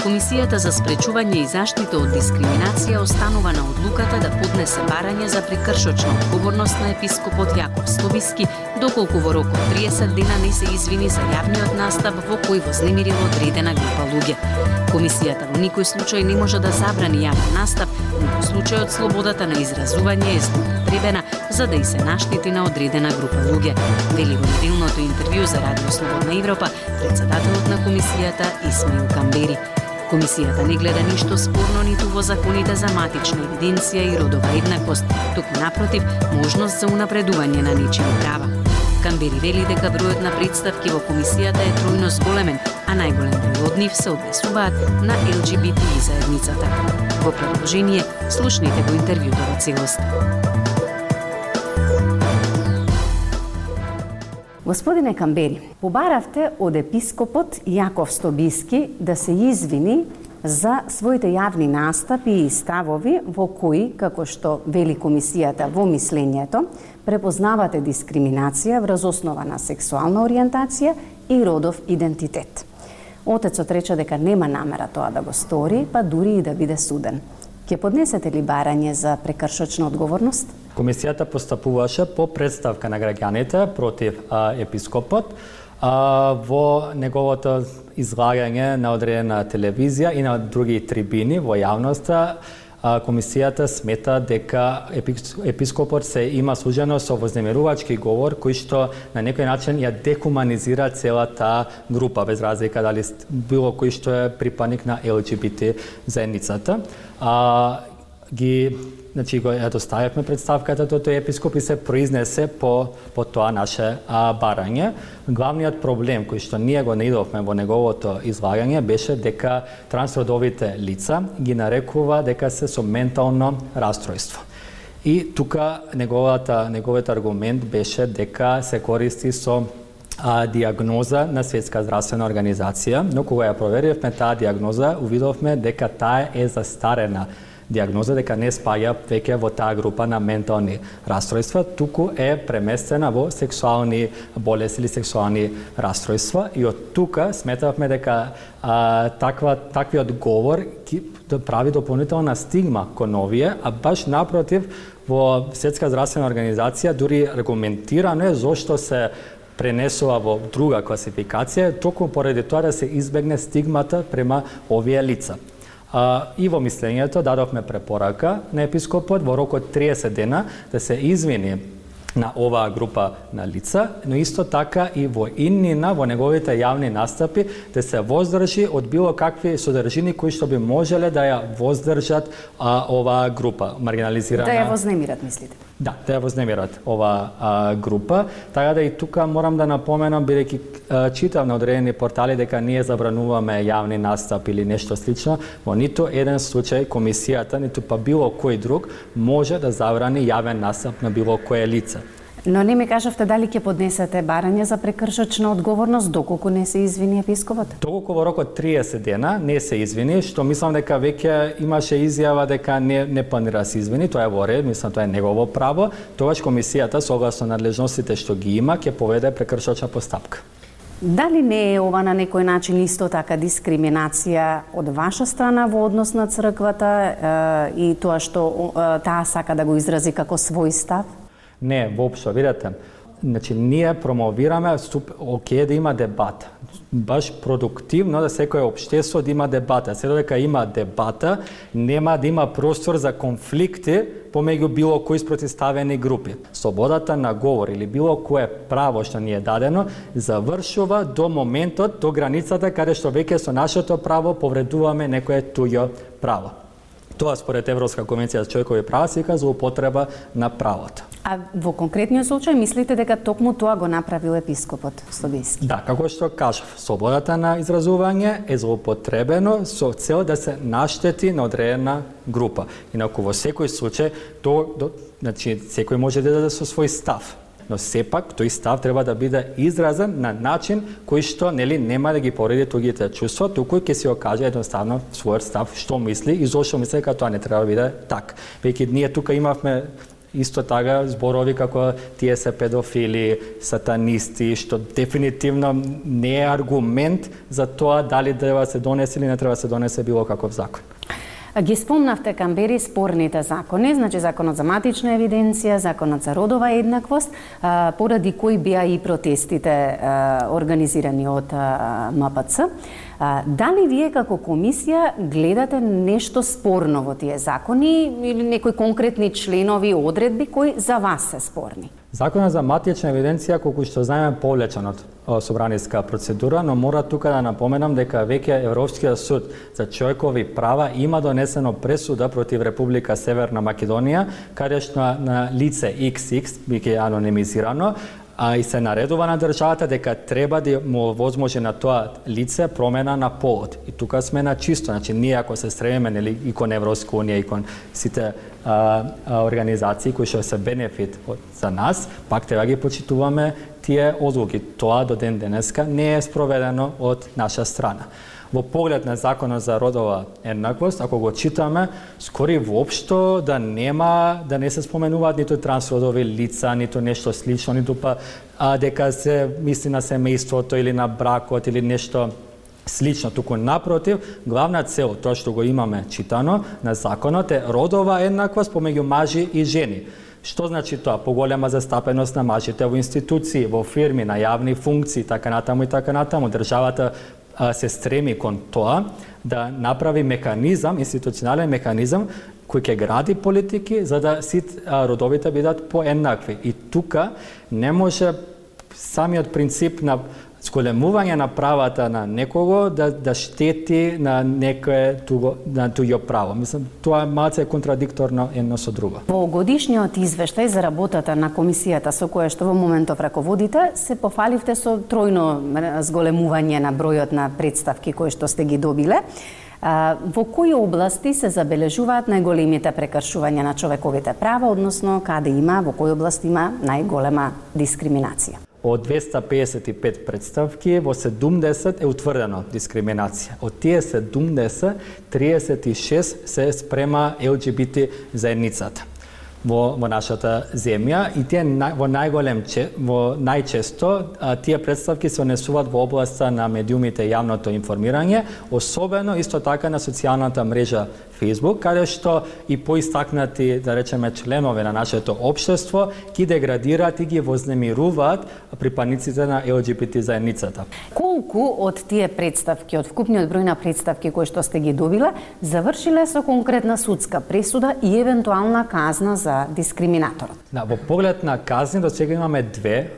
Комисијата за спречување и заштита од дискриминација останува на одлуката да поднесе барање за прикршочна одговорност на епископот Јаков Слобиски, доколку во рок од 30 дена не се извини за јавниот настап во кој вознемирил одредена група луѓе. Комисијата во никој случај не може да забрани јавен настап, но во случајот слободата на изразување е злоупотребена за да и се наштити на одредена група луѓе. Вели во неделното интервју за Радио Слободна Европа председателот на комисијата Исмаил Камбери. Комисијата не гледа ништо спорно ниту во законите за матична евиденција и родова еднаквост, туку напротив, можност за унапредување на нечии права. Камбери вели дека бројот на представки во комисијата е тројно зголемен, а најголем број од нив се однесуваат на ЛГБТИ заедницата. Во продолжение, слушнете го интервјуто во целост. Господине Камбери, побаравте од епископот Јаков Стобиски да се извини за своите јавни настапи и ставови во кои, како што вели комисијата во мислењето, препознавате дискриминација врз основа на сексуална ориентација и родов идентитет. Отецот рече дека нема намера тоа да го стори, па дури и да биде суден. Ке поднесете ли барање за прекршочна одговорност? Комисијата постапуваше по представка на граѓаните против а, епископот а, во неговото излагање на одредена телевизија и на други трибини во јавноста комисијата смета дека епископот се има служено со вознемирувачки говор кој што на некој начин ја декуманизира целата група без разлика дали било кој што е припадник на ЛГБТ заедницата. А, ги значи го ја доставивме представката до тој епископ и се произнесе по по тоа наше а, барање. Главниот проблем кој што ние го наидовме во неговото излагање беше дека трансродовите лица ги нарекува дека се со ментално расстройство. И тука неговата неговиот аргумент беше дека се користи со а, диагноза на Светска здравствена организација, но кога ја проверивме таа диагноза, увидовме дека таа е застарена диагноза дека не спаја веќе во таа група на ментални расстройства, туку е преместена во сексуални болести или сексуални расстройства и од тука сметавме дека а, таква таквиот говор ќе да прави дополнителна стигма кон овие, а баш напротив во Светска здравствена организација дури аргументирано е зошто се пренесува во друга класификација, токму поради тоа да се избегне стигмата према овие лица. А, и во мислењето дадовме препорака на епископот во рокот 30 дена да се извини на оваа група на лица, но исто така и во иннина, во неговите јавни настапи, да се воздржи од било какви содржини кои што би можеле да ја воздржат а, оваа група маргинализирана. Да ја вознемират, мислите? Да, да ја вознемират оваа а, група. Така да и тука морам да напоменам, бидејќи читав на одредени портали дека ние забрануваме јавни настап или нешто слично, во ниту еден случај комисијата, ниту па било кој друг, може да забрани јавен настап на било кое лице. Но не ми кажавте дали ќе поднесете барање за прекршочна одговорност доколку не се извини епископот? Доколку во рокот 30 дена не се извини, што мислам дека веќе имаше изјава дека не не планира да се извини, тоа е во ред, мислам тоа е негово право, тогаш комисијата согласно надлежностите што ги има ќе поведе прекршочна постапка. Дали не е ова на некој начин исто така дискриминација од ваша страна во однос на црквата и тоа што таа сака да го изрази како свој став? Не, воопшто, видете. Значи, ние промовираме, оке да има дебата. Баш продуктивно да секое обштество да има дебата. Се додека има дебата, нема да има простор за конфликти помеѓу било кои спротивставени групи. Слободата на говор или било кое право што ни е дадено завршува до моментот, до границата каде што веќе со нашето право повредуваме некое туѓо право. Тоа според Европска конвенција за човекови права се вика злоупотреба на правото. А во конкретниот случај мислите дека токму тоа го направил епископот Слобиски? Да, како што кажав, слободата на изразување е злоупотребено со цел да се наштети на одредена група. Инаку во секој случај то, до, значи секој може да даде со свој став. но сепак тој став треба да биде изразен на начин кој што нели нема да ги пореди тугите чувства, туку ќе се окаже едноставно својот став што мисли и зошто мисли дека тоа не треба да биде така. Веќе ние тука имавме исто така зборови како тие се педофили, сатанисти, што дефинитивно не е аргумент за тоа дали треба се донесе или не треба се донесе било каков закон. Ги спомнавте Камбери спорните закони, значи законот за матична евиденција, законот за родова еднаквост, поради кои беа и протестите организирани од МПЦ. Дали вие како комисија гледате нешто спорно во тие закони или некои конкретни членови, одредби кои за вас се спорни? Законот за матична евиденција, колку што знаеме, повлечен од собраниска процедура, но мора тука да напоменам дека веќе Европскиот суд за човекови права има донесено пресуда против Република Северна Македонија, каде што на лице XX, биќе анонимизирано, а и се наредува на државата дека треба да му возможи на тоа лице промена на полот. И тука сме на чисто, значи ние ако се стремиме нели и кон Европска унија и кон сите а, а, организации кои што се бенефит за нас, пак треба ги почитуваме тие одлуки. Тоа до ден денеска не е спроведено од наша страна во поглед на законот за родова еднаквост, ако го читаме, скори воопшто да нема, да не се споменуваат ниту трансродови лица, ниту нешто слично, ниту па а, дека се мисли на семејството или на бракот или нешто слично, туку напротив, главна цел, тоа што го имаме читано на законот е родова еднаквост помеѓу мажи и жени. Што значи тоа? Поголема застапеност на мажите во институции, во фирми, на јавни функции, така натаму и така натаму. Државата се стреми кон тоа да направи механизам, институционален механизам кој ќе гради политики за да сит родовите бидат поеднакви. И тука не може самиот принцип на зголемување на правата на некого да, да штети на некое туго, на туѓо право. Мислам, тоа е малце контрадикторно едно со друго. Во годишниот извештај за работата на комисијата со која што во моментов раководите, се пофаливте со тројно зголемување на бројот на представки кои што сте ги добиле. Во кои области се забележуваат најголемите прекршувања на човековите права, односно каде има, во кои области има најголема дискриминација? Од 255 представки, во 70 е утврдено дискриминација. Од тие 70, 36 се спрема ЛГБТ заедницата во, во нашата земја и тие на, во најголем во најчесто а, тие представки се однесуваат во областа на медиумите и јавното информирање, особено исто така на социјалната мрежа Facebook, каде што и поистакнати, да речеме, членови на нашето општество ги деградираат и ги вознемируваат припадниците на ЛГБТ заедницата. Колку од тие представки, од вкупниот број на представки кои што сте ги добиле, завршиле со конкретна судска пресуда и евентуална казна за дискриминаторот? Да, во поглед на казни до сега имаме две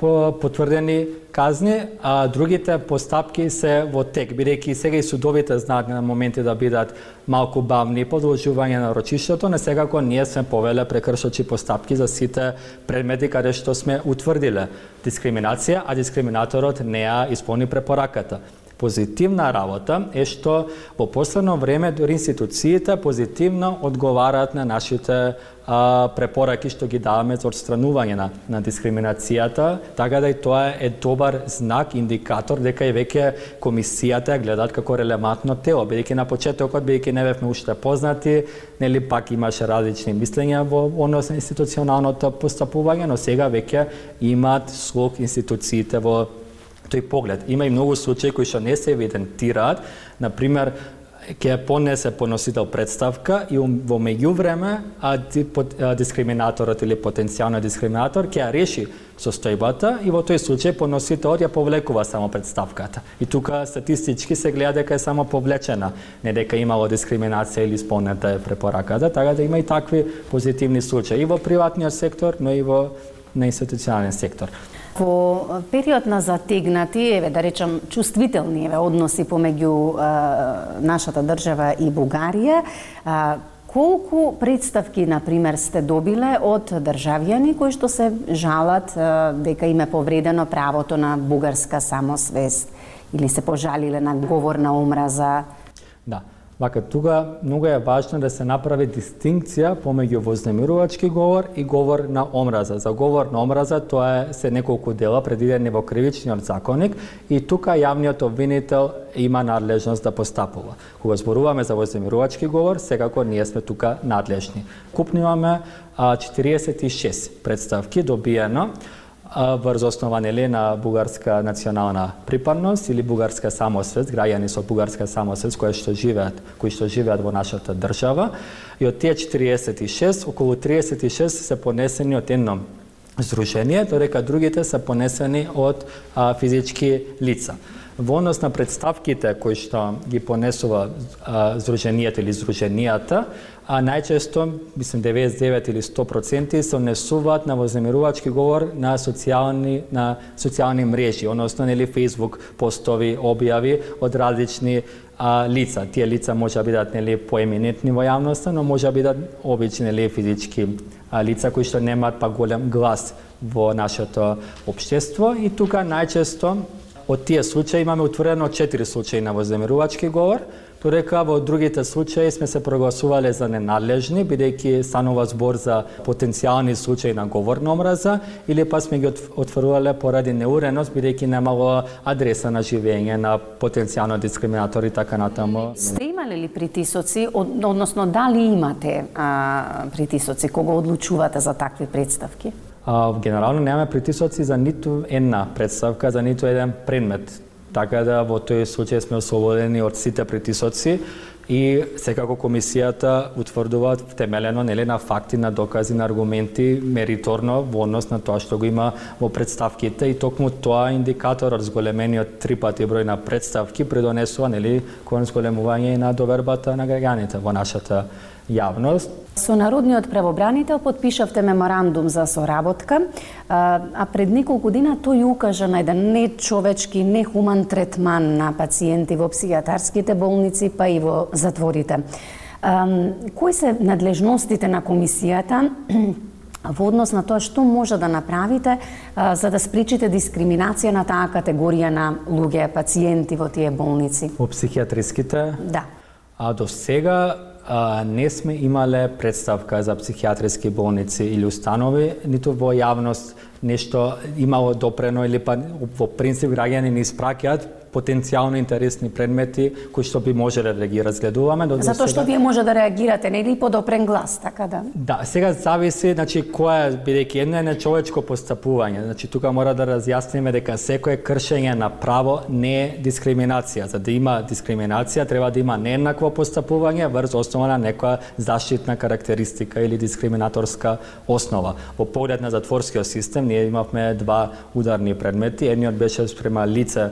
потврдени казни, а другите постапки се во тек, бидејќи сега и судовите знаат на моменти да бидат малку бавни продолжување на рочиштето, не секако ние сме повеле прекршачи постапки за сите предмети каде што сме утврдиле дискриминација, а дискриминаторот не ја исполни препораката. Позитивна работа е што во последно време дури институциите позитивно одговараат на нашите а, препораки што ги даваме за отстранување на, на дискриминацијата, така да и тоа е добар знак, индикатор дека и веќе комисијата ја гледаат како релевантно тело, бидејќи на почетокот бидејќи не бевме уште познати, нели пак имаше различни мислења во однос на институционалното постапување, но сега веќе имаат слог институциите во тој поглед. Има и многу случаи кои што не се евидентираат, на пример ќе понесе поносител представка и во меѓувреме а, дискриминаторот или потенцијалниот дискриминатор ќе ја реши состојбата и во тој случај поносителот ја повлекува само представката. И тука статистички се гледа дека е само повлечена, не дека имало дискриминација или исполнета е препораката, да? така да има и такви позитивни случаи и во приватниот сектор, но и во на институционален сектор. Во период на затегнати, еве да речам, чувствителни еве односи помеѓу е, нашата држава и Бугарија, е, колку представки, на пример, сте добиле од државјани кои што се жалат е, дека им е повредено правото на бугарска самосвест или се пожалиле на говор на омраза? Да. Вака, тука многу е важно да се направи дистинкција помеѓу вознемирувачки говор и говор на омраза. За говор на омраза тоа е се неколку дела предвидени во кривичниот законник и тука јавниот обвинител има надлежност да постапува. Кога зборуваме за вознемирувачки говор, секако ние сме тука надлежни. Купниваме 46 представки добиено врз основа нели на бугарска национална припадност или бугарска самосвест, граѓани со бугарска самосвест кои што живеат, кои што живеат во нашата држава. И од тие 46, околу 36 се понесени од едно здружение, додека другите се понесени од а, физички лица. Во однос на представките кои што ги понесува а, здруженијата или здруженијата, а најчесто, мислам 99 или 100% се однесуваат на вознемирувачки говор на социјални на социјални мрежи, односно нели Facebook постови, објави од различни а, лица. Тие лица може да бидат нели поеминентни во јавноста, но може да бидат обични нели физички а, лица кои што немаат па голем глас во нашето општество и тука најчесто Од тие случаи имаме утворено четири случаи на вознемирувачки говор, додека во другите случаи сме се прогласувале за ненадлежни, бидејќи станува збор за потенцијални случаи на говорна омраза, или па сме ги отворувале поради неуреност, бидејќи немало адреса на живење на потенцијално дискриминатори така натаму. Сте имале ли притисоци, односно дали имате а, притисоци кога одлучувате за такви представки? Генерално немаме притисоци за ниту една представка, за ниту еден предмет. Така да во тој случај сме ослободени од сите притисоци и секако комисијата утврдува темелено нели на факти, на докази, на аргументи, мериторно во однос на тоа што го има во представките и токму тоа индикатор од зголемениот три пати број на представки придонесува нели кон зголемување и на довербата на граѓаните во нашата јавност. Со Народниот правобранител подпишавте меморандум за соработка, а пред неколку дена тој укажа на еден нечовечки, нехуман третман на пациенти во психијатарските болници, па и во затворите. Кои се надлежностите на комисијата во однос на тоа што може да направите а, за да спречите дискриминација на таа категорија на луѓе, пациенти во тие болници? Во психијатриските? Да. А до сега не сме имале представка за психијатриски болници или установи, ниту во јавност нешто имало допрено или па во принцип граѓани не испраќаат потенцијално интересни предмети кои што би можеле да ги разгледуваме. До Затоа што вие може да реагирате, не ли подопрен глас, така да? Да, сега зависи, значи, која бидејќи едно е нечовечко постапување. Значи, тука мора да разјасниме дека секое кршење на право не е дискриминација. За да има дискриминација, треба да има нееднакво постапување врз основа на некоја заштитна карактеристика или дискриминаторска основа. Во поглед на затворскиот систем, ние имавме два ударни предмети. Едниот беше спрема лице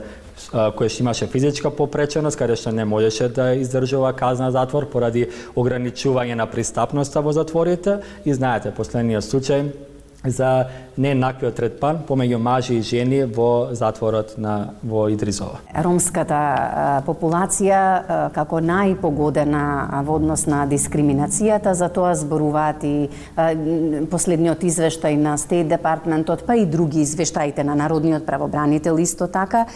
кој што имаше физичка попреченост, каде што не можеше да издржува казна затвор поради ограничување на пристапноста во затворите. И знаете, последниот случај за нееднаквиот третман помеѓу мажи и жени во затворот на во Идризова. Ромската популација како најпогодена во однос на дискриминацијата, за тоа зборуваат и последниот извештај на Стейт Департментот, па и други извештаите на Народниот правобранител исто така.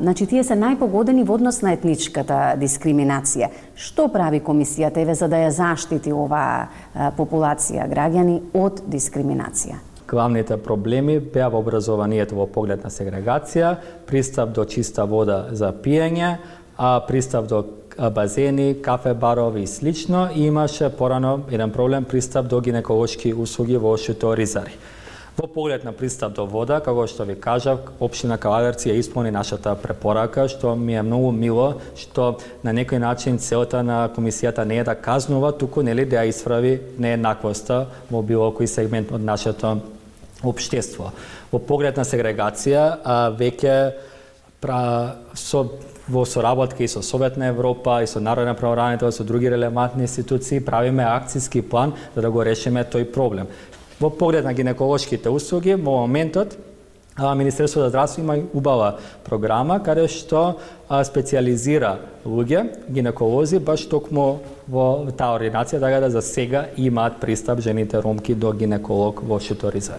Значи, тие се најпогодени во однос на етничката дискриминација. Што прави комисијата еве за да ја заштити оваа популација граѓани од дискриминација? Главните проблеми беа во образованието во поглед на сегрегација, пристап до чиста вода за пиење, а пристап до базени, кафе барови и слично и имаше порано еден проблем пристап до гинеколошки услуги во Ошуто Ризари. Во поглед на пристап до вода, како што ви кажав, општина Каладерци ја исполни нашата препорака, што ми е многу мило, што на некој начин целта на комисијата не е да казнува, туку нели да ја исправи нееднаквоста во било кој сегмент од нашето општество. Во поглед на сегрегација, а, веќе пра, со во соработка и со Совет на Европа и со Народна правобранител, со други релевантни институции, правиме акцијски план за да го решиме тој проблем. Во поглед на гинеколошките услуги, во моментот Министерството за здравство има убава програма каде што специализира луѓе, гинеколози, баш токму во таа ординација, така да за сега имаат пристап жените ромки до гинеколог во Шиторизар.